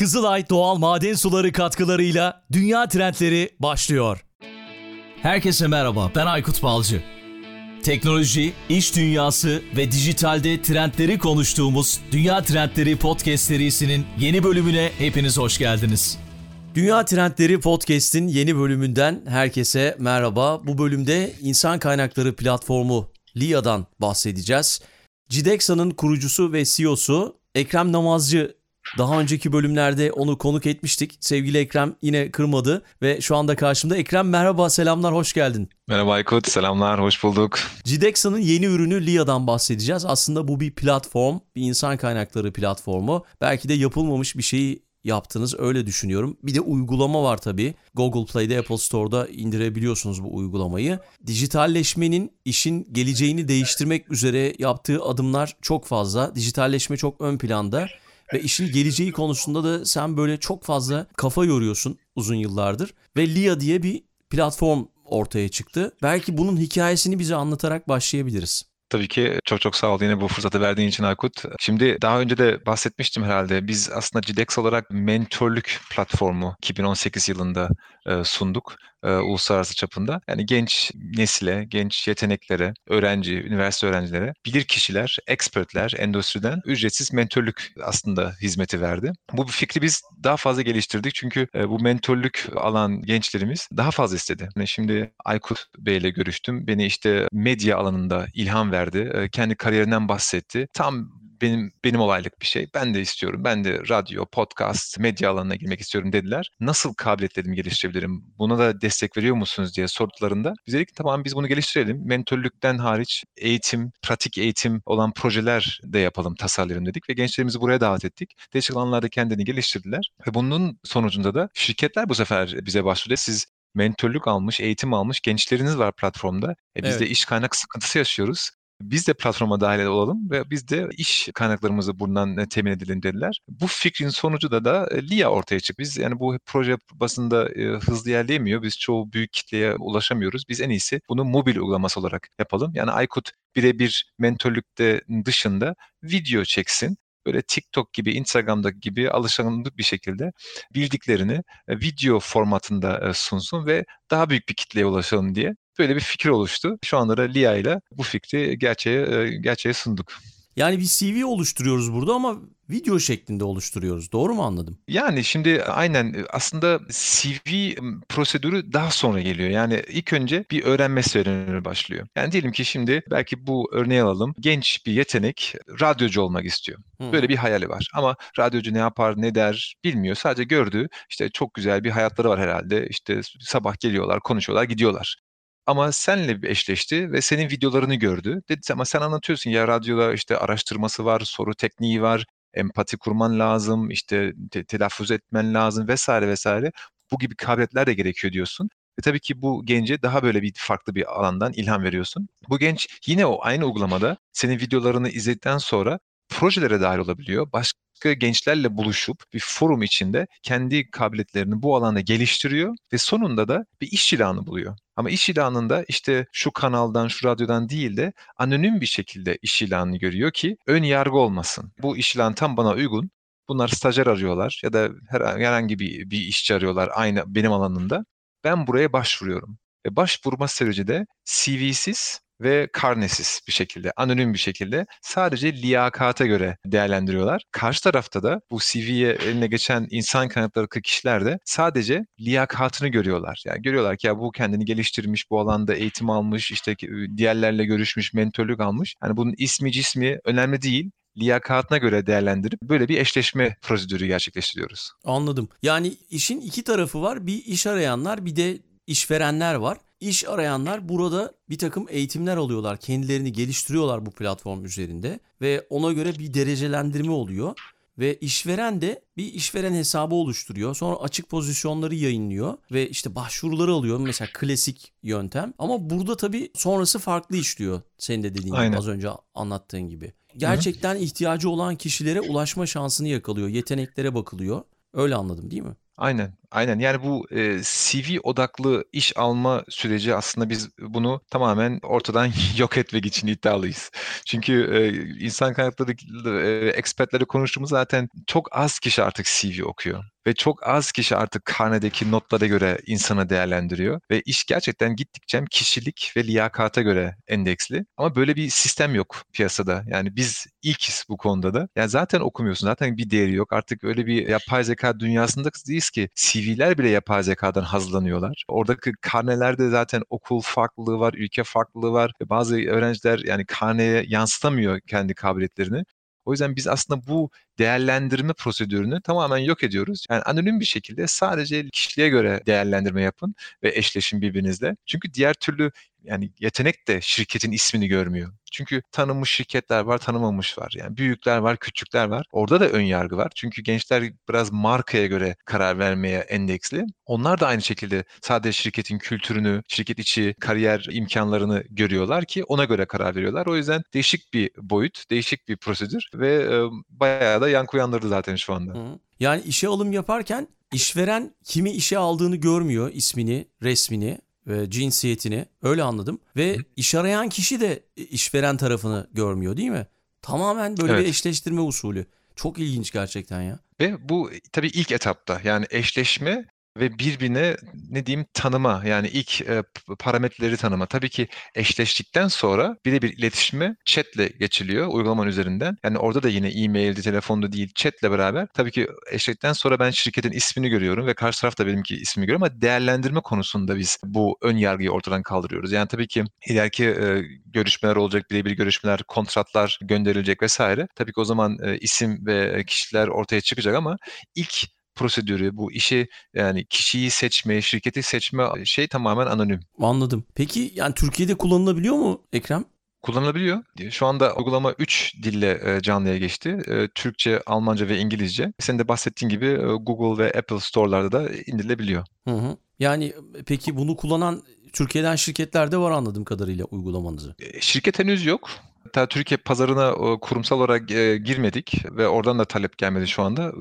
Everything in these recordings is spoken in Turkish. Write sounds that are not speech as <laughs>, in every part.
Kızılay Doğal Maden Suları katkılarıyla Dünya Trendleri başlıyor. Herkese merhaba, ben Aykut Balcı. Teknoloji, iş dünyası ve dijitalde trendleri konuştuğumuz Dünya Trendleri Podcast serisinin yeni bölümüne hepiniz hoş geldiniz. Dünya Trendleri Podcast'in yeni bölümünden herkese merhaba. Bu bölümde insan kaynakları platformu LIA'dan bahsedeceğiz. Cidexa'nın kurucusu ve CEO'su Ekrem Namazcı daha önceki bölümlerde onu konuk etmiştik. Sevgili Ekrem yine kırmadı ve şu anda karşımda. Ekrem merhaba, selamlar, hoş geldin. Merhaba Aykut, selamlar, hoş bulduk. Cidexa'nın yeni ürünü LIA'dan bahsedeceğiz. Aslında bu bir platform, bir insan kaynakları platformu. Belki de yapılmamış bir şeyi yaptınız öyle düşünüyorum. Bir de uygulama var tabii. Google Play'de Apple Store'da indirebiliyorsunuz bu uygulamayı. Dijitalleşmenin işin geleceğini değiştirmek üzere yaptığı adımlar çok fazla. Dijitalleşme çok ön planda. Ve işin geleceği konusunda da sen böyle çok fazla kafa yoruyorsun uzun yıllardır. Ve LIA diye bir platform ortaya çıktı. Belki bunun hikayesini bize anlatarak başlayabiliriz. Tabii ki çok çok sağ ol yine bu fırsatı verdiğin için Aykut. Şimdi daha önce de bahsetmiştim herhalde. Biz aslında CIDEX olarak mentörlük platformu 2018 yılında e, sunduk e, uluslararası çapında. Yani genç nesile, genç yeteneklere, öğrenci, üniversite öğrencilere, bilir kişiler, expertler endüstriden ücretsiz mentörlük aslında hizmeti verdi. Bu fikri biz daha fazla geliştirdik çünkü e, bu mentörlük alan gençlerimiz daha fazla istedi. Yani şimdi Aykut Bey ile görüştüm. Beni işte medya alanında ilham verdi. E, kendi kariyerinden bahsetti. Tam benim benim olaylık bir şey. Ben de istiyorum. Ben de radyo, podcast, medya alanına girmek istiyorum dediler. Nasıl kabiliyetlerimi geliştirebilirim? Buna da destek veriyor musunuz diye sorduklarında biz dedik tamam biz bunu geliştirelim. Mentörlükten hariç eğitim, pratik eğitim olan projeler de yapalım, tasarlayalım dedik ve gençlerimizi buraya davet ettik. Değişik alanlarda kendini geliştirdiler ve bunun sonucunda da şirketler bu sefer bize başvurdu. Siz mentörlük almış, eğitim almış gençleriniz var platformda. E biz evet. de iş kaynak sıkıntısı yaşıyoruz biz de platforma dahil olalım ve biz de iş kaynaklarımızı bundan e, temin edelim dediler. Bu fikrin sonucu da da e, LIA ortaya çıktı. Biz yani bu proje basında e, hızlı ilerleyemiyor. Biz çoğu büyük kitleye ulaşamıyoruz. Biz en iyisi bunu mobil uygulaması olarak yapalım. Yani Aykut birebir mentörlükte dışında video çeksin böyle TikTok gibi, Instagram'da gibi alışkanlık bir şekilde bildiklerini video formatında sunsun ve daha büyük bir kitleye ulaşalım diye böyle bir fikir oluştu. Şu anda da Lia ile bu fikri gerçeğe, gerçeğe sunduk. Yani bir CV oluşturuyoruz burada ama video şeklinde oluşturuyoruz. Doğru mu anladım? Yani şimdi aynen aslında CV prosedürü daha sonra geliyor. Yani ilk önce bir öğrenme serüveni başlıyor. Yani diyelim ki şimdi belki bu örneği alalım. Genç bir yetenek radyocu olmak istiyor. Böyle bir hayali var. Ama radyocu ne yapar, ne der bilmiyor. Sadece gördüğü işte çok güzel bir hayatları var herhalde. İşte sabah geliyorlar, konuşuyorlar, gidiyorlar. Ama senle eşleşti ve senin videolarını gördü. Dedi ama sen anlatıyorsun ya radyoda işte araştırması var, soru tekniği var, empati kurman lazım, işte te- telaffuz etmen lazım vesaire vesaire. Bu gibi kabiliyetler de gerekiyor diyorsun. Ve tabii ki bu gence daha böyle bir farklı bir alandan ilham veriyorsun. Bu genç yine o aynı uygulamada senin videolarını izledikten sonra projelere dahil olabiliyor. Başka gençlerle buluşup bir forum içinde kendi kabiliyetlerini bu alanda geliştiriyor ve sonunda da bir iş ilanı buluyor. Ama iş ilanında işte şu kanaldan, şu radyodan değil de anonim bir şekilde iş ilanını görüyor ki ön yargı olmasın. Bu iş ilanı tam bana uygun. Bunlar stajyer arıyorlar ya da herhangi bir, bir işçi arıyorlar aynı benim alanımda. Ben buraya başvuruyorum. Ve başvurma süreci de CV'siz ve karnesiz bir şekilde, anonim bir şekilde sadece liyakata göre değerlendiriyorlar. Karşı tarafta da bu CV'ye eline geçen insan kaynakları kişiler de sadece liyakatını görüyorlar. Yani görüyorlar ki ya bu kendini geliştirmiş, bu alanda eğitim almış, işte diğerlerle görüşmüş, mentörlük almış. Yani bunun ismi cismi önemli değil liyakatına göre değerlendirip böyle bir eşleşme prosedürü gerçekleştiriyoruz. Anladım. Yani işin iki tarafı var. Bir iş arayanlar bir de işverenler var. İş arayanlar burada bir takım eğitimler alıyorlar. Kendilerini geliştiriyorlar bu platform üzerinde ve ona göre bir derecelendirme oluyor. Ve işveren de bir işveren hesabı oluşturuyor. Sonra açık pozisyonları yayınlıyor ve işte başvuruları alıyor. Mesela klasik yöntem. Ama burada tabii sonrası farklı işliyor. Senin de dediğin Aynen. gibi az önce anlattığın gibi. Gerçekten Hı-hı. ihtiyacı olan kişilere ulaşma şansını yakalıyor. Yeteneklere bakılıyor. Öyle anladım değil mi? Aynen, aynen. Yani bu e, CV odaklı iş alma süreci aslında biz bunu tamamen ortadan <laughs> yok etmek için iddialıyız. Çünkü e, insan kaynakları e, expertleri konuştuğumuz zaten çok az kişi artık CV okuyor. Ve çok az kişi artık karnedeki notlara göre insanı değerlendiriyor. Ve iş gerçekten gittikçe kişilik ve liyakata göre endeksli. Ama böyle bir sistem yok piyasada. Yani biz ilkiz bu konuda da. Yani zaten okumuyorsun. Zaten bir değeri yok. Artık öyle bir yapay zeka dünyasında değiliz ki CV'ler bile yapay zekadan hazırlanıyorlar. Oradaki karnelerde zaten okul farklılığı var, ülke farklılığı var. Bazı öğrenciler yani karneye yansıtamıyor kendi kabiliyetlerini. O yüzden biz aslında bu değerlendirme prosedürünü tamamen yok ediyoruz. Yani anonim bir şekilde sadece kişiliğe göre değerlendirme yapın ve eşleşin birbirinizle. Çünkü diğer türlü yani yetenek de şirketin ismini görmüyor. Çünkü tanınmış şirketler var, tanımamış var. Yani büyükler var, küçükler var. Orada da ön yargı var. Çünkü gençler biraz markaya göre karar vermeye endeksli. Onlar da aynı şekilde sadece şirketin kültürünü, şirket içi kariyer imkanlarını görüyorlar ki ona göre karar veriyorlar. O yüzden değişik bir boyut, değişik bir prosedür ve bayağı da yankı uyandırdı zaten şu anda. Hı. Yani işe alım yaparken işveren kimi işe aldığını görmüyor, ismini, resmini ve cinsiyetini öyle anladım. Ve Hı. iş arayan kişi de işveren tarafını görmüyor değil mi? Tamamen böyle evet. bir eşleştirme usulü. Çok ilginç gerçekten ya. Ve bu tabii ilk etapta yani eşleşme ve birbirine ne diyeyim tanıma yani ilk e, parametreleri tanıma. Tabii ki eşleştikten sonra birebir iletişime chatle geçiliyor uygulamanın üzerinden. Yani orada da yine e-maildi, telefonda değil chatle beraber. Tabii ki eşleştikten sonra ben şirketin ismini görüyorum ve karşı taraf da benimki ismini görüyor ama değerlendirme konusunda biz bu ön yargıyı ortadan kaldırıyoruz. Yani tabii ki ileriki e, görüşmeler olacak, birebir görüşmeler, kontratlar gönderilecek vesaire. Tabii ki o zaman e, isim ve kişiler ortaya çıkacak ama ilk prosedürü, bu işi yani kişiyi seçme, şirketi seçme şey tamamen anonim. Anladım. Peki yani Türkiye'de kullanılabiliyor mu Ekrem? kullanılabiliyor. Şu anda uygulama 3 dille canlıya geçti. Türkçe, Almanca ve İngilizce. Senin de bahsettiğin gibi Google ve Apple Store'larda da indirilebiliyor. Hı hı. Yani peki bunu kullanan Türkiye'den şirketler de var anladığım kadarıyla uygulamanızı. Şirket henüz yok. Hatta Türkiye pazarına kurumsal olarak e, girmedik ve oradan da talep gelmedi şu anda.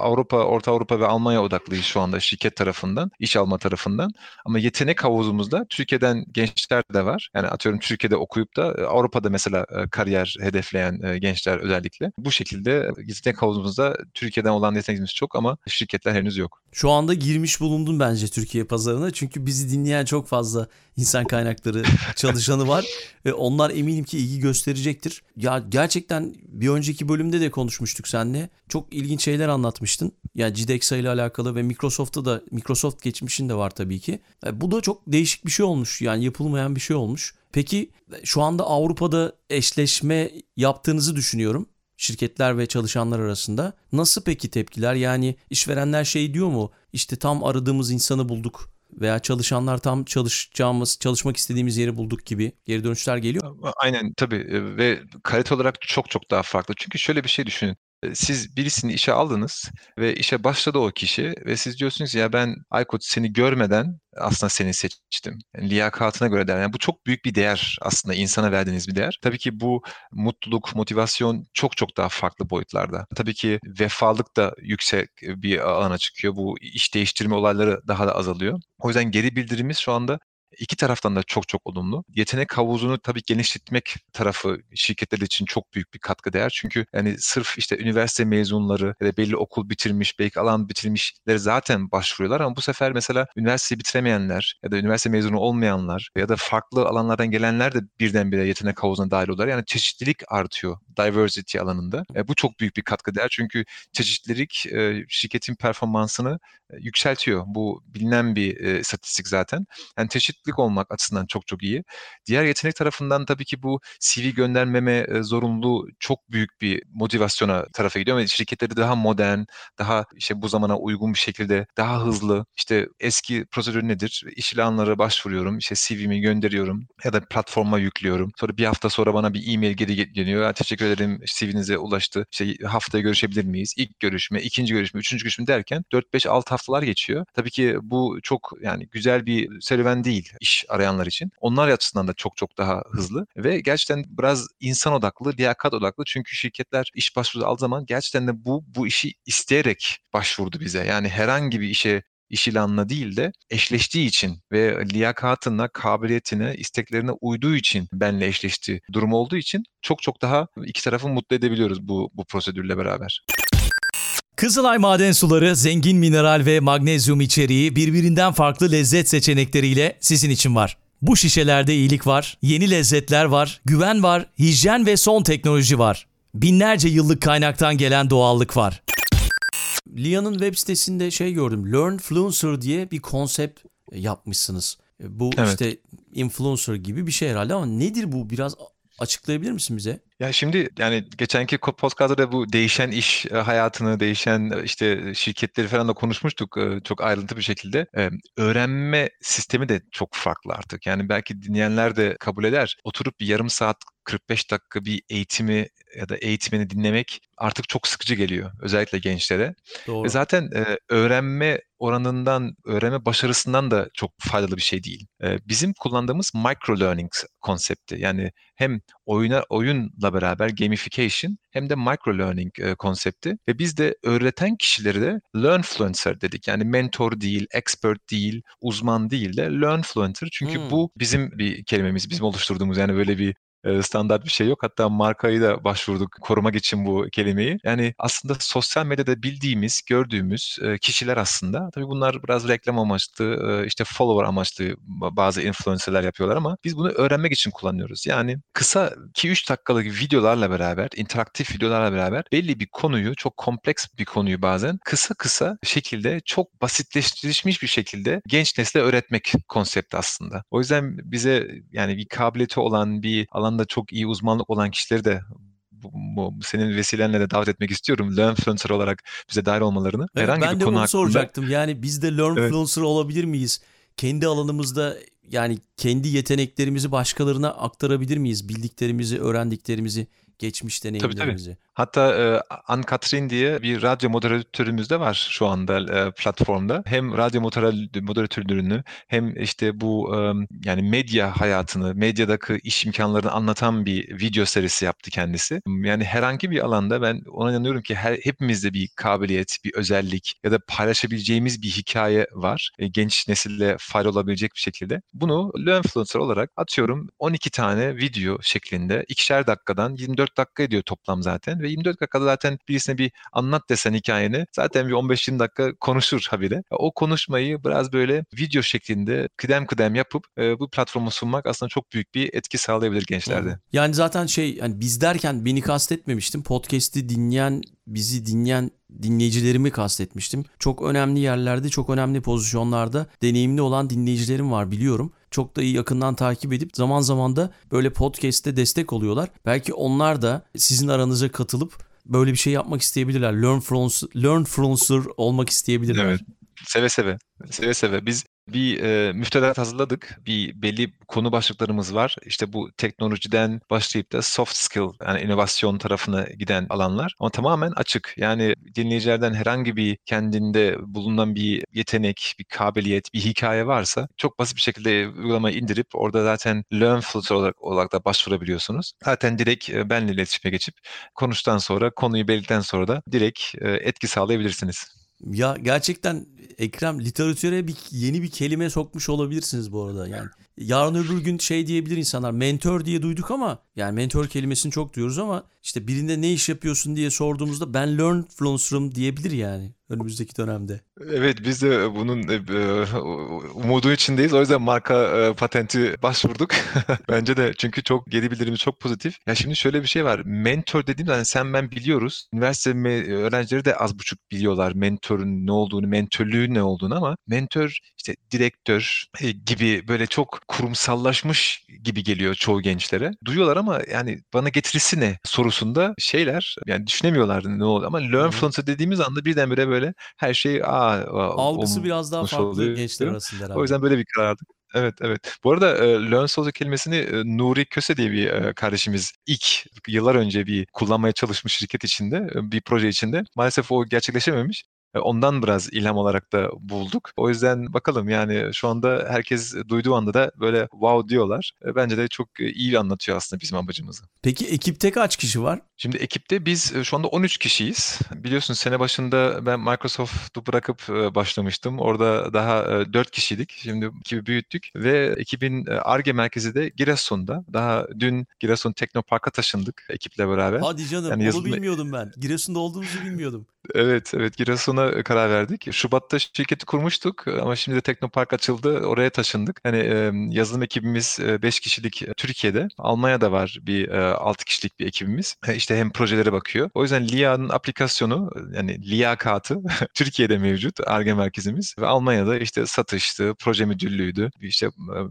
Avrupa, Orta Avrupa ve Almanya odaklıyız şu anda şirket tarafından, iş alma tarafından. Ama yetenek havuzumuzda Türkiye'den gençler de var. Yani atıyorum Türkiye'de okuyup da e, Avrupa'da mesela e, kariyer hedefleyen gençler özellikle. Bu şekilde yetenek havuzumuzda Türkiye'den olan yetenekimiz çok ama şirketler henüz yok. Şu anda girmiş bulundun bence Türkiye pazarına. Çünkü bizi dinleyen çok fazla insan kaynakları çalışanı var. Ve onlar eminim ki ilgi gösterecektir. Ya gerçekten bir önceki bölümde de konuşmuştuk seninle. Çok ilginç şeyler anlatmıştın. Yani Cidexa ile alakalı ve Microsoft'ta da Microsoft geçmişin de var tabii ki. E, bu da çok değişik bir şey olmuş. Yani yapılmayan bir şey olmuş. Peki şu anda Avrupa'da eşleşme yaptığınızı düşünüyorum şirketler ve çalışanlar arasında. Nasıl peki tepkiler? Yani işverenler şey diyor mu? İşte tam aradığımız insanı bulduk veya çalışanlar tam çalışacağımız, çalışmak istediğimiz yeri bulduk gibi geri dönüşler geliyor. Aynen tabii ve kalite olarak çok çok daha farklı. Çünkü şöyle bir şey düşünün siz birisini işe aldınız ve işe başladı o kişi ve siz diyorsunuz ya ben Aykut seni görmeden aslında seni seçtim. Yani liyakatına göre değer. Yani bu çok büyük bir değer aslında insana verdiğiniz bir değer. Tabii ki bu mutluluk, motivasyon çok çok daha farklı boyutlarda. Tabii ki vefalık da yüksek bir alana çıkıyor. Bu iş değiştirme olayları daha da azalıyor. O yüzden geri bildirimimiz şu anda İki taraftan da çok çok olumlu. Yetenek havuzunu tabii genişletmek tarafı şirketler için çok büyük bir katkı değer. Çünkü yani sırf işte üniversite mezunları ya da belli okul bitirmiş, belki alan bitirmişler zaten başvuruyorlar ama bu sefer mesela üniversiteyi bitiremeyenler ya da üniversite mezunu olmayanlar ya da farklı alanlardan gelenler de birdenbire yetenek havuzuna dahil oluyorlar. Yani çeşitlilik artıyor diversity alanında. E, bu çok büyük bir katkı değer çünkü çeşitlilik e, şirketin performansını e, yükseltiyor. Bu bilinen bir e, istatistik zaten. Yani çeşitlilik olmak açısından çok çok iyi. Diğer yetenek tarafından tabii ki bu CV göndermeme e, zorunluluğu çok büyük bir motivasyona tarafa gidiyor. Ve şirketleri daha modern, daha işte bu zamana uygun bir şekilde, daha hızlı. İşte eski prosedür nedir? İş ilanlara başvuruyorum, işte CV'mi gönderiyorum ya da platforma yüklüyorum. Sonra bir hafta sonra bana bir e-mail geri geliyor. Teşekkür ederim CV'nize ulaştı. İşte haftaya görüşebilir miyiz? İlk görüşme, ikinci görüşme, üçüncü görüşme derken 4-5-6 haftalar geçiyor. Tabii ki bu çok yani güzel bir serüven değil. iş arayanlar için. Onlar açısından da çok çok daha hızlı ve gerçekten biraz insan odaklı, liyakat odaklı. Çünkü şirketler iş başvurusu aldığı zaman gerçekten de bu bu işi isteyerek başvurdu bize. Yani herhangi bir işe iş ilanına değil de eşleştiği için ve liyakatına, kabiliyetine, isteklerine uyduğu için benle eşleşti durum olduğu için çok çok daha iki tarafı mutlu edebiliyoruz bu, bu prosedürle beraber. Kızılay maden suları zengin mineral ve magnezyum içeriği birbirinden farklı lezzet seçenekleriyle sizin için var. Bu şişelerde iyilik var, yeni lezzetler var, güven var, hijyen ve son teknoloji var. Binlerce yıllık kaynaktan gelen doğallık var. Lia'nın web sitesinde şey gördüm. Learn Fluencer diye bir konsept yapmışsınız. Bu evet. işte influencer gibi bir şey herhalde ama nedir bu? Biraz açıklayabilir misin bize? Ya şimdi yani geçenki podcast'ta da bu değişen iş e, hayatını, değişen e, işte şirketleri falan da konuşmuştuk e, çok ayrıntı bir şekilde. Öğrenme sistemi de çok farklı artık. Yani belki dinleyenler de kabul eder. Oturup bir yarım saat 45 dakika bir eğitimi ya da eğitimini dinlemek artık çok sıkıcı geliyor özellikle gençlere. Doğru. Ve zaten e, öğrenme oranından, öğrenme başarısından da çok faydalı bir şey değil. E, bizim kullandığımız micro learning konsepti yani hem oyuna oyunla beraber gamification hem de micro learning e, konsepti ve biz de öğreten kişileri de learnfluencer dedik. Yani mentor değil, expert değil, uzman değil de learnfluencer. Çünkü hmm. bu bizim bir kelimemiz, bizim oluşturduğumuz yani böyle bir standart bir şey yok. Hatta markayı da başvurduk korumak için bu kelimeyi. Yani aslında sosyal medyada bildiğimiz, gördüğümüz kişiler aslında. Tabii bunlar biraz reklam amaçlı, işte follower amaçlı bazı influencerlar yapıyorlar ama biz bunu öğrenmek için kullanıyoruz. Yani kısa 2-3 dakikalık videolarla beraber, interaktif videolarla beraber belli bir konuyu, çok kompleks bir konuyu bazen kısa kısa şekilde çok basitleştirilmiş bir şekilde genç nesle öğretmek konsepti aslında. O yüzden bize yani bir kabiliyeti olan bir alan alanda çok iyi uzmanlık olan kişileri de bu, bu, senin vesilenle de davet etmek istiyorum. Learnfluencer olarak bize dahil olmalarını. Evet, Herhangi ben bir de konu onu hakkında... soracaktım. Yani biz de Learnfluencer evet. olabilir miyiz? Kendi alanımızda yani kendi yeteneklerimizi başkalarına aktarabilir miyiz? Bildiklerimizi, öğrendiklerimizi, geçmiş deneyimlerimizi. Tabii, tabii. Hatta e, Ann Katrin diye bir radyo moderatörümüz de var şu anda e, platformda. Hem radyo moderatörlüğünü hem işte bu e, yani medya hayatını, medyadaki iş imkanlarını anlatan bir video serisi yaptı kendisi. Yani herhangi bir alanda ben ona inanıyorum ki her, hepimizde bir kabiliyet, bir özellik ya da paylaşabileceğimiz bir hikaye var. E, genç nesille fayda olabilecek bir şekilde. Bunu Learnfluencer olarak atıyorum 12 tane video şeklinde ikişer dakikadan 24 dakika ediyor toplam zaten ve 24 dakikada zaten birisine bir anlat desen hikayeni zaten bir 15-20 dakika konuşur habire. O konuşmayı biraz böyle video şeklinde kıdem kıdem yapıp e, bu platformu sunmak aslında çok büyük bir etki sağlayabilir gençlerde. Yani zaten şey yani biz derken beni kastetmemiştim. Podcast'i dinleyen bizi dinleyen dinleyicilerimi kastetmiştim. Çok önemli yerlerde, çok önemli pozisyonlarda deneyimli olan dinleyicilerim var biliyorum. Çok da iyi yakından takip edip zaman zaman da böyle podcast'te destek oluyorlar. Belki onlar da sizin aranıza katılıp böyle bir şey yapmak isteyebilirler. Learn from learn fluencer olmak isteyebilirler. Evet. Seve seve. Seve seve. Biz bir e, müfredat hazırladık. Bir belli konu başlıklarımız var. İşte bu teknolojiden başlayıp da soft skill yani inovasyon tarafına giden alanlar. Ama tamamen açık. Yani dinleyicilerden herhangi bir kendinde bulunan bir yetenek, bir kabiliyet, bir hikaye varsa çok basit bir şekilde uygulamayı indirip orada zaten learn filter olarak, olarak da başvurabiliyorsunuz. Zaten direkt e, benle iletişime geçip konuştan sonra, konuyu belirten sonra da direkt e, etki sağlayabilirsiniz. Ya gerçekten Ekrem literatüre bir yeni bir kelime sokmuş olabilirsiniz bu arada. Yani yarın öbür gün şey diyebilir insanlar mentor diye duyduk ama yani mentor kelimesini çok duyuyoruz ama işte birinde ne iş yapıyorsun diye sorduğumuzda ben learn influencer'ım diyebilir yani önümüzdeki dönemde. Evet biz de bunun e, umudu içindeyiz. O yüzden marka e, patenti başvurduk. <laughs> Bence de çünkü çok geri bildirimi çok pozitif. Ya şimdi şöyle bir şey var. Mentor dediğim zaman sen ben biliyoruz. Üniversite öğrencileri de az buçuk biliyorlar mentorun ne olduğunu, mentörlüğün ne olduğunu ama mentor işte direktör e, gibi böyle çok kurumsallaşmış gibi geliyor çoğu gençlere. Duyuyorlar ama yani bana getirisi ne sorusunda şeyler yani düşünemiyorlar ne oldu ama learn fluency dediğimiz anda birdenbire böyle her şey aa, algısı biraz daha farklı oluyor. gençler arasında herhalde. O yüzden böyle bir karar aldık. Evet, evet. Bu arada e, Learn Social kelimesini e, Nuri Köse diye bir e, kardeşimiz ilk yıllar önce bir kullanmaya çalışmış şirket içinde, e, bir proje içinde. Maalesef o gerçekleşememiş. E, ondan biraz ilham olarak da bulduk. O yüzden bakalım yani şu anda herkes duyduğu anda da böyle wow diyorlar. E, bence de çok iyi anlatıyor aslında bizim amacımızı. Peki ekipte kaç kişi var? Şimdi ekipte biz şu anda 13 kişiyiz. Biliyorsun sene başında ben Microsoft'u bırakıp başlamıştım. Orada daha 4 kişiydik. Şimdi ekibi büyüttük ve ekibin ARGE merkezi de Giresun'da. Daha dün Giresun Teknopark'a taşındık ekiple beraber. Hadi canım yani onu yazılma... bilmiyordum ben. Giresun'da olduğunuzu bilmiyordum. Evet, evet Giresun'a karar verdik. Şubat'ta şirketi kurmuştuk ama şimdi de Teknopark açıldı. Oraya taşındık. Hani e, yazılım ekibimiz 5 kişilik Türkiye'de. Almanya'da var bir e, 6 kişilik bir ekibimiz. E, <laughs> işte hem projelere bakıyor. O yüzden LIA'nın aplikasyonu yani liyakatı <laughs> Türkiye'de mevcut ARGE merkezimiz ve Almanya'da işte satıştı, proje müdürlüğüydü. işte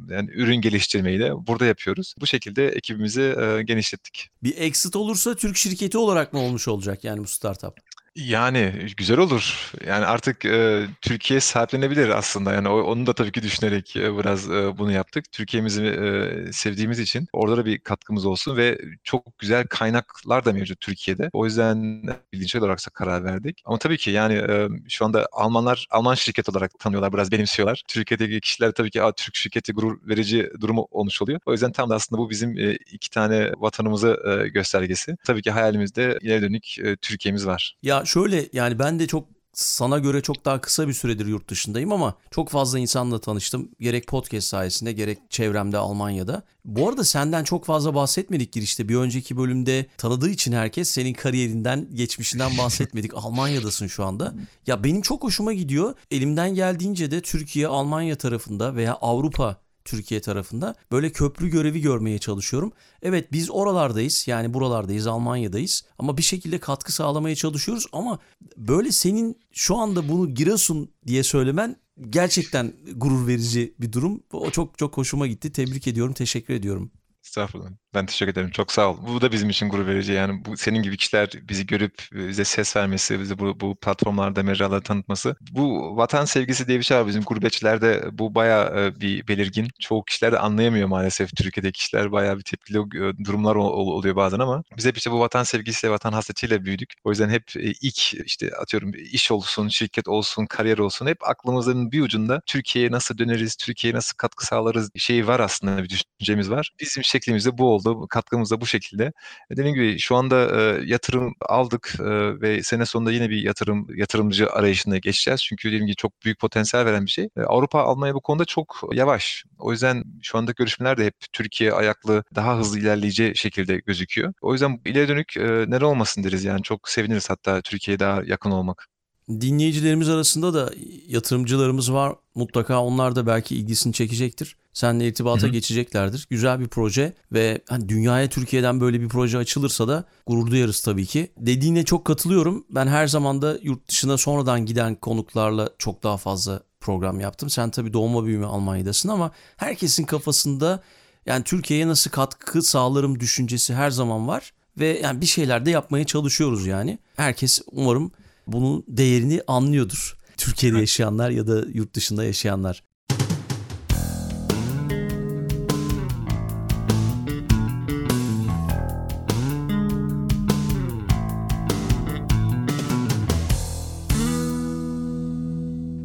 yani ürün geliştirmeyi de burada yapıyoruz. Bu şekilde ekibimizi e, genişlettik. Bir exit olursa Türk şirketi olarak mı olmuş olacak yani bu startup? Yani güzel olur. Yani artık e, Türkiye sahiplenebilir aslında. Yani o, onu da tabii ki düşünerek e, biraz e, bunu yaptık. Türkiye'mizi e, sevdiğimiz için orada da bir katkımız olsun ve çok güzel kaynaklar da mevcut Türkiye'de. O yüzden bilinçli olarak karar verdik. Ama tabii ki yani e, şu anda Almanlar Alman şirket olarak tanıyorlar, biraz benimsiyorlar. Türkiye'deki kişiler tabii ki Türk şirketi gurur verici durumu olmuş oluyor. O yüzden tam da aslında bu bizim e, iki tane vatanımızı e, göstergesi. Tabii ki hayalimizde ileri dönük e, Türkiye'miz var. Ya şöyle yani ben de çok sana göre çok daha kısa bir süredir yurt dışındayım ama çok fazla insanla tanıştım. Gerek podcast sayesinde gerek çevremde Almanya'da. Bu arada senden çok fazla bahsetmedik girişte. Bir önceki bölümde tanıdığı için herkes senin kariyerinden, geçmişinden <laughs> bahsetmedik. Almanya'dasın şu anda. Ya benim çok hoşuma gidiyor. Elimden geldiğince de Türkiye, Almanya tarafında veya Avrupa Türkiye tarafında böyle köprü görevi görmeye çalışıyorum. Evet biz oralardayız yani buralardayız Almanya'dayız ama bir şekilde katkı sağlamaya çalışıyoruz ama böyle senin şu anda bunu Giresun diye söylemen gerçekten gurur verici bir durum. O çok çok hoşuma gitti. Tebrik ediyorum, teşekkür ediyorum. Estağfurullah. Ben teşekkür ederim. Çok sağ ol. Bu da bizim için gurur verici. Yani bu senin gibi kişiler bizi görüp bize ses vermesi, bizi bu, bu platformlarda mecraları tanıtması. Bu vatan sevgisi diye bir şey var bizim gurbetçilerde. Bu bayağı bir belirgin. Çoğu kişiler de anlayamıyor maalesef. Türkiye'de kişiler bayağı bir tepkili durumlar oluyor bazen ama biz hep işte bu vatan sevgisiyle, vatan hasretiyle büyüdük. O yüzden hep ilk işte atıyorum iş olsun, şirket olsun, kariyer olsun hep aklımızın bir ucunda Türkiye'ye nasıl döneriz, Türkiye'ye nasıl katkı sağlarız şeyi var aslında bir düşüncemiz var. Bizim şeklimiz de bu oldu. Katkımız da bu şekilde. E, dediğim gibi şu anda e, yatırım aldık e, ve sene sonunda yine bir yatırım yatırımcı arayışına geçeceğiz. Çünkü dediğim gibi çok büyük potansiyel veren bir şey. E, Avrupa Almanya bu konuda çok yavaş. O yüzden şu anda görüşmeler de hep Türkiye ayaklı daha hızlı ilerleyeceği şekilde gözüküyor. O yüzden ileri dönük e, nere olmasın deriz yani. Çok seviniriz hatta Türkiye'ye daha yakın olmak. Dinleyicilerimiz arasında da yatırımcılarımız var. Mutlaka onlar da belki ilgisini çekecektir. Seninle irtibata Hı-hı. geçeceklerdir. Güzel bir proje ve hani dünyaya Türkiye'den böyle bir proje açılırsa da gurur duyarız tabii ki. Dediğine çok katılıyorum. Ben her zaman da yurt dışına sonradan giden konuklarla çok daha fazla program yaptım. Sen tabii doğma büyüme Almanya'dasın ama herkesin kafasında yani Türkiye'ye nasıl katkı sağlarım düşüncesi her zaman var ve yani bir şeyler de yapmaya çalışıyoruz yani. Herkes umarım bunun değerini anlıyordur. Türkiye'de yaşayanlar ya da yurt dışında yaşayanlar.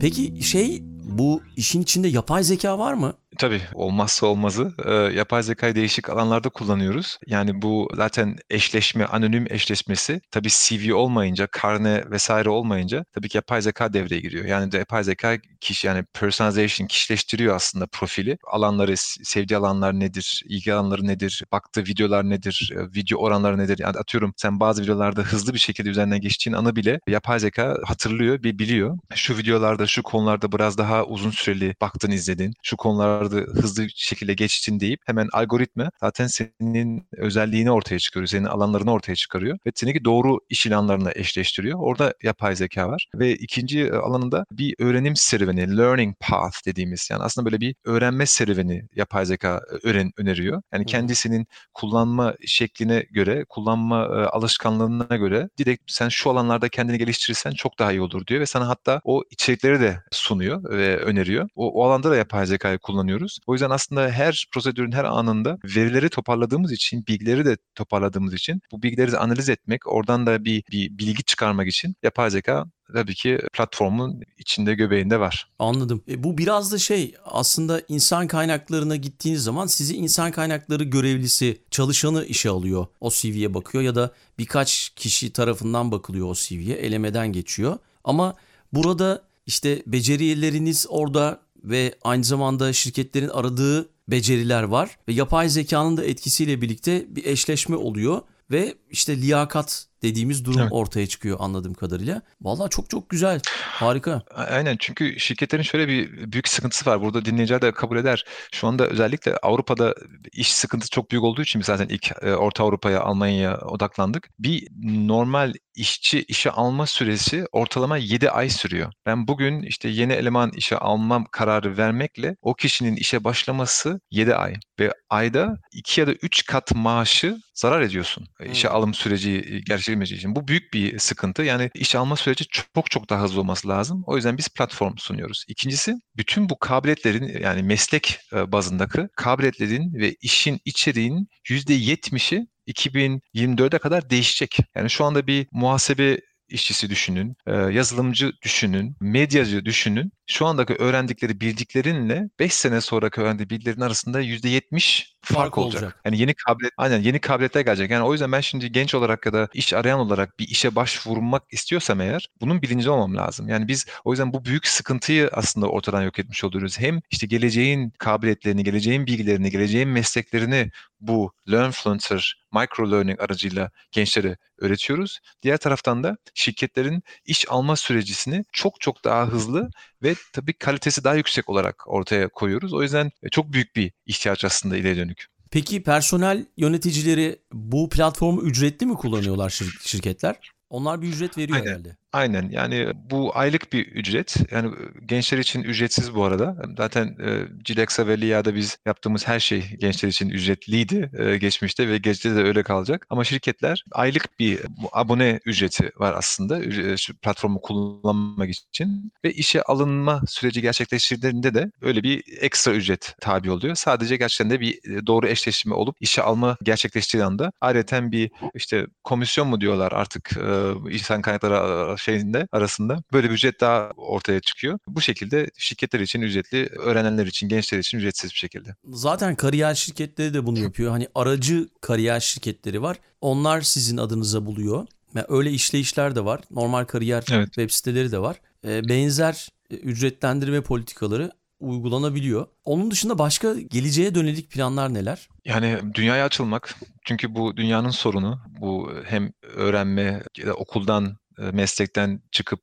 Peki şey bu işin içinde yapay zeka var mı? Tabii olmazsa olmazı. E, yapay zekayı değişik alanlarda kullanıyoruz. Yani bu zaten eşleşme, anonim eşleşmesi tabii CV olmayınca, karne vesaire olmayınca tabii ki yapay zeka devreye giriyor. Yani de yapay zeka kişi yani personalization kişileştiriyor aslında profili. Alanları, sevdiği alanlar nedir, ilgi alanları nedir, baktığı videolar nedir, video oranları nedir? Yani atıyorum sen bazı videolarda hızlı bir şekilde üzerinden geçtiğin anı bile yapay zeka hatırlıyor, bir biliyor. Şu videolarda, şu konularda biraz daha uzun süreli baktın, izledin. Şu konularda konularda hızlı şekilde geçtin deyip hemen algoritma zaten senin özelliğini ortaya çıkarıyor. Senin alanlarını ortaya çıkarıyor ve seni doğru iş ilanlarına eşleştiriyor. Orada yapay zeka var. Ve ikinci e, alanında bir öğrenim serüveni, learning path dediğimiz yani aslında böyle bir öğrenme serüveni yapay zeka e, öğren öneriyor. Yani kendisinin kullanma şekline göre, kullanma e, alışkanlığına göre direkt sen şu alanlarda kendini geliştirirsen çok daha iyi olur diyor ve sana hatta o içerikleri de sunuyor ve öneriyor. O, o alanda da yapay zekayı kullanıyoruz. O yüzden aslında her prosedürün her anında verileri toparladığımız için, bilgileri de toparladığımız için bu bilgileri analiz etmek, oradan da bir, bir bilgi çıkarmak için yapay zeka tabii ki platformun içinde göbeğinde var. Anladım. E, bu biraz da şey aslında insan kaynaklarına gittiğiniz zaman sizi insan kaynakları görevlisi, çalışanı işe alıyor. O CV'ye bakıyor ya da birkaç kişi tarafından bakılıyor o CV'ye, elemeden geçiyor. Ama burada işte becerileriniz orada ve aynı zamanda şirketlerin aradığı beceriler var. Ve yapay zekanın da etkisiyle birlikte bir eşleşme oluyor. Ve işte liyakat dediğimiz durum evet. ortaya çıkıyor anladığım kadarıyla. Vallahi çok çok güzel. Harika. Aynen çünkü şirketlerin şöyle bir büyük sıkıntısı var. Burada dinleyiciler de kabul eder. Şu anda özellikle Avrupa'da iş sıkıntısı çok büyük olduğu için biz zaten ilk e, Orta Avrupa'ya, Almanya'ya odaklandık. Bir normal işçi işe alma süresi ortalama 7 ay sürüyor. Ben bugün işte yeni eleman işe almam kararı vermekle o kişinin işe başlaması 7 ay ve ayda 2 ya da 3 kat maaşı zarar ediyorsun. Hmm. İşe alım süreci gerçekleşmeyeceği için. Bu büyük bir sıkıntı. Yani iş alma süreci çok çok daha hızlı olması lazım. O yüzden biz platform sunuyoruz. İkincisi bütün bu kabiliyetlerin yani meslek bazındaki kabiliyetlerin ve işin içeriğinin %70'i 2024'e kadar değişecek. Yani şu anda bir muhasebe işçisi düşünün, yazılımcı düşünün, medyacı düşünün. Şu andaki öğrendikleri bildiklerinle 5 sene sonraki öğrendiği bilgilerin arasında %70 fark, fark olacak. olacak. Yani yeni kabiliyet, aynen yeni kabiliyetler gelecek. Yani o yüzden ben şimdi genç olarak ya da iş arayan olarak bir işe başvurmak istiyorsam eğer bunun bilinci olmam lazım. Yani biz o yüzden bu büyük sıkıntıyı aslında ortadan yok etmiş oluyoruz. Hem işte geleceğin kabiliyetlerini, geleceğin bilgilerini, geleceğin mesleklerini bu Learnfluencer micro learning aracıyla gençlere öğretiyoruz. Diğer taraftan da şirketlerin iş alma sürecisini çok çok daha hızlı ve tabii kalitesi daha yüksek olarak ortaya koyuyoruz. O yüzden çok büyük bir ihtiyaç aslında ileri dönük. Peki personel yöneticileri bu platformu ücretli mi kullanıyorlar şir- şirketler? Onlar bir ücret veriyor Aynen. herhalde. Aynen yani bu aylık bir ücret. Yani gençler için ücretsiz bu arada. Zaten e, Cilexa ve Lia'da biz yaptığımız her şey gençler için ücretliydi e, geçmişte ve gelecekte de öyle kalacak. Ama şirketler aylık bir abone ücreti var aslında e, platformu kullanmak için ve işe alınma süreci gerçekleştirdiğinde de öyle bir ekstra ücret tabi oluyor. Sadece gerçekten de bir e, doğru eşleşme olup işe alma gerçekleştiği anda ayrıca bir işte komisyon mu diyorlar artık e, insan kaynakları şeyinde arasında böyle bir ücret daha ortaya çıkıyor. Bu şekilde şirketler için ücretli, öğrenenler için, gençler için ücretsiz bir şekilde. Zaten kariyer şirketleri de bunu yapıyor. Hani aracı kariyer şirketleri var. Onlar sizin adınıza buluyor. Yani öyle işleyişler de var. Normal kariyer evet. web siteleri de var. Ee, benzer e, ücretlendirme politikaları uygulanabiliyor. Onun dışında başka geleceğe dönelik planlar neler? Yani dünyaya açılmak. Çünkü bu dünyanın sorunu. Bu hem öğrenme, okuldan meslekten çıkıp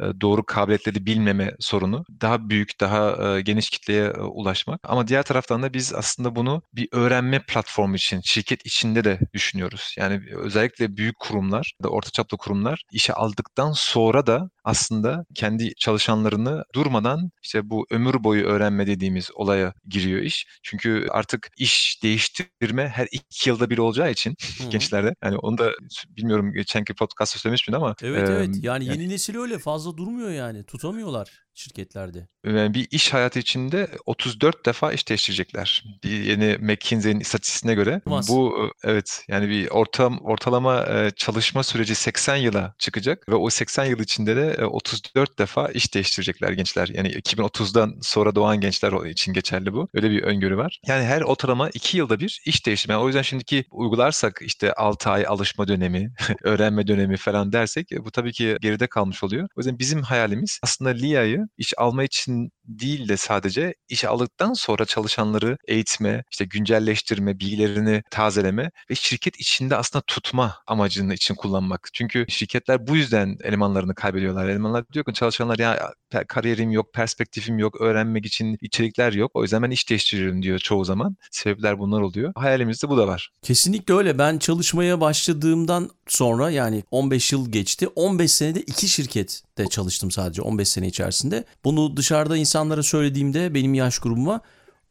e, doğru kabiliyetleri bilmeme sorunu daha büyük, daha e, geniş kitleye ulaşmak. Ama diğer taraftan da biz aslında bunu bir öğrenme platformu için, şirket içinde de düşünüyoruz. Yani özellikle büyük kurumlar, da orta çaplı kurumlar işe aldıktan sonra da aslında kendi çalışanlarını durmadan işte bu ömür boyu öğrenme dediğimiz olaya giriyor iş. Çünkü artık iş değiştirme her iki yılda bir olacağı için Hı-hı. gençlerde. Yani onu da bilmiyorum geçenki podcast'ta söylemiş miydim ama. Evet e, evet yani, yani yeni nesil öyle fazla durmuyor yani tutamıyorlar şirketlerde. Yani bir iş hayatı içinde 34 defa iş değiştirecekler. Bir yeni McKinsey'nin istatistiğine göre. Olmaz. Bu evet yani bir ortam ortalama çalışma süreci 80 yıla çıkacak ve o 80 yıl içinde de 34 defa iş değiştirecekler gençler. Yani 2030'dan sonra doğan gençler için geçerli bu. Öyle bir öngörü var. Yani her ortalama 2 yılda bir iş değişimi. Yani o yüzden şimdiki uygularsak işte 6 ay alışma dönemi, <laughs> öğrenme dönemi falan dersek bu tabii ki geride kalmış oluyor. O yüzden bizim hayalimiz aslında LIA'yı iş alma için değil de sadece iş aldıktan sonra çalışanları eğitme, işte güncelleştirme, bilgilerini tazeleme ve şirket içinde aslında tutma amacını için kullanmak. Çünkü şirketler bu yüzden elemanlarını kaybediyorlar. Elemanlar diyor ki çalışanlar ya kariyerim yok, perspektifim yok, öğrenmek için içerikler yok. O yüzden ben iş değiştiriyorum diyor çoğu zaman. Sebepler bunlar oluyor. Hayalimizde bu da var. Kesinlikle öyle. Ben çalışmaya başladığımdan sonra yani 15 yıl geçti. 15 senede iki şirkette çalıştım sadece 15 sene içerisinde. Bunu dışarıda insanlara söylediğimde benim yaş grubuma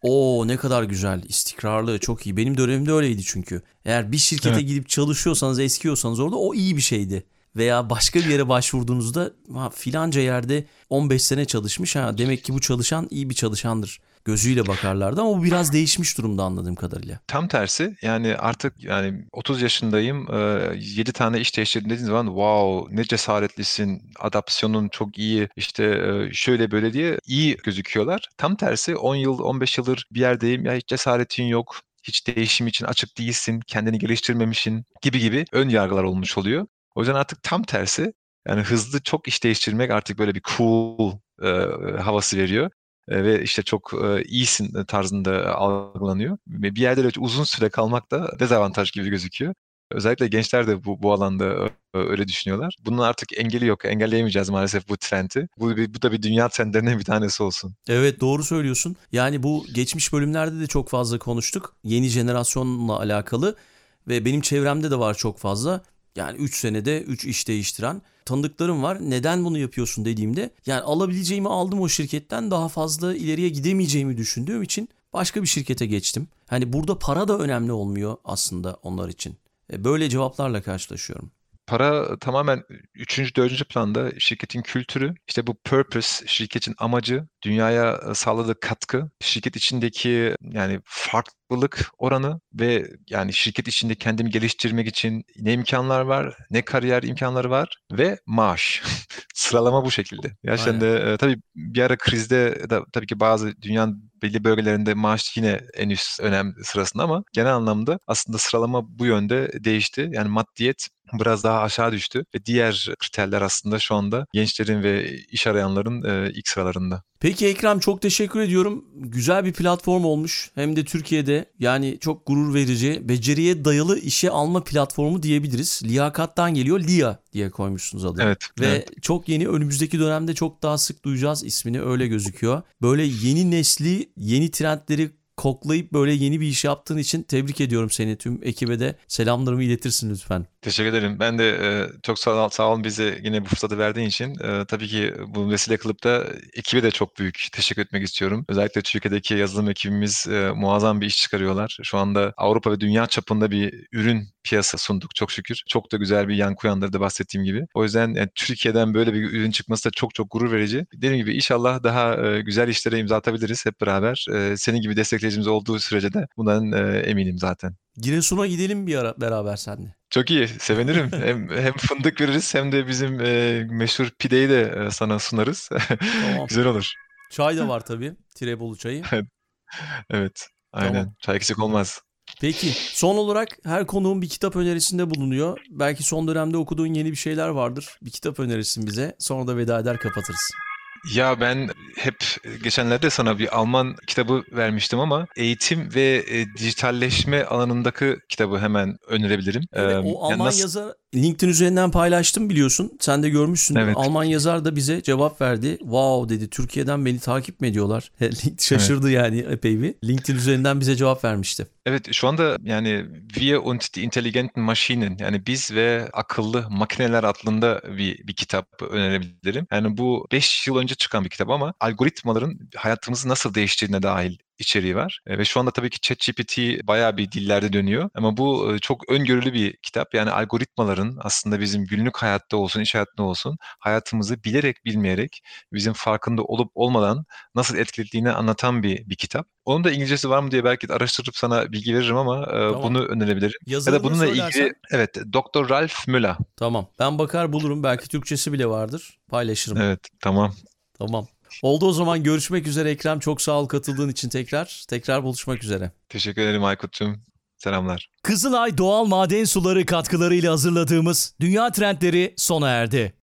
o ne kadar güzel, istikrarlı, çok iyi. Benim dönemimde öyleydi çünkü. Eğer bir şirkete evet. gidip çalışıyorsanız, eskiyorsanız orada o iyi bir şeydi. Veya başka bir yere başvurduğunuzda ha, filanca yerde 15 sene çalışmış ha demek ki bu çalışan iyi bir çalışandır gözüyle bakarlardı ama bu biraz değişmiş durumda anladığım kadarıyla. Tam tersi yani artık yani 30 yaşındayım 7 tane iş değiştirdim dediğin zaman wow ne cesaretlisin adaptasyonun çok iyi işte şöyle böyle diye iyi gözüküyorlar. Tam tersi 10 yıl 15 yıldır bir yerdeyim ya hiç cesaretin yok hiç değişim için açık değilsin, kendini geliştirmemişsin gibi gibi ön yargılar olmuş oluyor. O yüzden artık tam tersi yani hızlı çok iş değiştirmek artık böyle bir cool e, havası veriyor. Ve işte çok iyisin tarzında algılanıyor. Bir yerde de uzun süre kalmak da dezavantaj gibi gözüküyor. Özellikle gençler de bu, bu alanda öyle düşünüyorlar. Bunun artık engeli yok. Engelleyemeyeceğiz maalesef bu trendi. Bu, bu da bir dünya trendlerinden bir tanesi olsun. Evet doğru söylüyorsun. Yani bu geçmiş bölümlerde de çok fazla konuştuk. Yeni jenerasyonla alakalı ve benim çevremde de var çok fazla. Yani 3 senede 3 iş değiştiren tanıdıklarım var. Neden bunu yapıyorsun dediğimde yani alabileceğimi aldım o şirketten daha fazla ileriye gidemeyeceğimi düşündüğüm için başka bir şirkete geçtim. Hani burada para da önemli olmuyor aslında onlar için. E, böyle cevaplarla karşılaşıyorum. Para tamamen üçüncü, dördüncü planda şirketin kültürü, işte bu purpose, şirketin amacı, dünyaya sağladığı katkı, şirket içindeki yani farklılık oranı ve yani şirket içinde kendimi geliştirmek için ne imkanlar var, ne kariyer imkanları var ve maaş. <laughs> Sıralama bu şekilde. Gerçekten de e, tabii bir ara krizde da tabii ki bazı dünyanın belli bölgelerinde maaş yine en üst önem sırasında ama genel anlamda aslında sıralama bu yönde değişti. Yani maddiyet biraz daha aşağı düştü ve diğer kriterler aslında şu anda gençlerin ve iş arayanların e, ilk sıralarında. Peki Ekrem çok teşekkür ediyorum. Güzel bir platform olmuş. Hem de Türkiye'de yani çok gurur verici, beceriye dayalı işe alma platformu diyebiliriz. Liyakattan geliyor. LIA diye koymuşsunuz adını. Evet. Ve evet. çok yeni önümüzdeki dönemde çok daha sık duyacağız ismini öyle gözüküyor. Böyle yeni nesli, yeni trendleri koklayıp böyle yeni bir iş yaptığın için tebrik ediyorum seni. Tüm ekibe de selamlarımı iletirsin lütfen. Teşekkür ederim. Ben de e, çok sağ, sağ olun bize yine bu fırsatı verdiğin için. E, tabii ki bu vesile kılıp da ekibe de çok büyük teşekkür etmek istiyorum. Özellikle Türkiye'deki yazılım ekibimiz e, muazzam bir iş çıkarıyorlar. Şu anda Avrupa ve dünya çapında bir ürün piyasa sunduk çok şükür. Çok da güzel bir yankı uyandırdı bahsettiğim gibi. O yüzden yani, Türkiye'den böyle bir ürün çıkması da çok çok gurur verici. Dediğim gibi inşallah daha e, güzel işlere imza atabiliriz hep beraber. E, senin gibi destekleyicimiz olduğu sürece de bundan e, eminim zaten. Giresun'a gidelim bir ara beraber seninle. Çok iyi, sevinirim. <laughs> hem, hem fındık veririz hem de bizim e, meşhur pideyi de e, sana sunarız. Tamam. <laughs> Güzel olur. Çay da var tabii. Tirebolu çayı. <laughs> evet, aynen. Tamam. Çay eksik olmaz. Peki son olarak her konuğun bir kitap önerisinde bulunuyor. Belki son dönemde okuduğun yeni bir şeyler vardır. Bir kitap önerisin bize. Sonra da veda eder kapatırız. Ya ben hep geçenlerde sana bir Alman kitabı vermiştim ama eğitim ve e, dijitalleşme alanındaki kitabı hemen önerebilirim. Evet, o Alman yani nasıl... yazar LinkedIn üzerinden paylaştım biliyorsun. Sen de görmüşsün. Evet. Alman yazar da bize cevap verdi. Wow dedi. Türkiye'den beni takip mi ediyorlar? <laughs> Şaşırdı evet. yani epey bir. LinkedIn üzerinden bize cevap vermişti. Evet şu anda yani Wir und die intelligenten Maschinen yani biz ve akıllı makineler adında bir, bir kitap önerebilirim. Yani bu 5 yıl önce çıkan bir kitap ama algoritmaların hayatımızı nasıl değiştirdiğine dahil içeriği var. E, ve şu anda tabii ki ChatGPT bayağı bir dillerde dönüyor. Ama bu e, çok öngörülü bir kitap. Yani algoritmaların aslında bizim günlük hayatta olsun, iş hayatında olsun hayatımızı bilerek bilmeyerek bizim farkında olup olmadan nasıl etkilediğini anlatan bir, bir kitap. Onun da İngilizcesi var mı diye belki araştırıp sana bilgi veririm ama e, tamam. bunu önerebilirim. Yazarını ya da bununla söylersen... ilgili evet Dr. Ralph Müller. Tamam. Ben bakar bulurum. Belki Türkçesi bile vardır. Paylaşırım. Evet, tamam. Tamam. Oldu o zaman görüşmek üzere Ekrem. Çok sağ ol katıldığın için tekrar. Tekrar buluşmak üzere. Teşekkür ederim Aykut'cum. Selamlar. Kızılay doğal maden suları katkılarıyla hazırladığımız Dünya Trendleri sona erdi.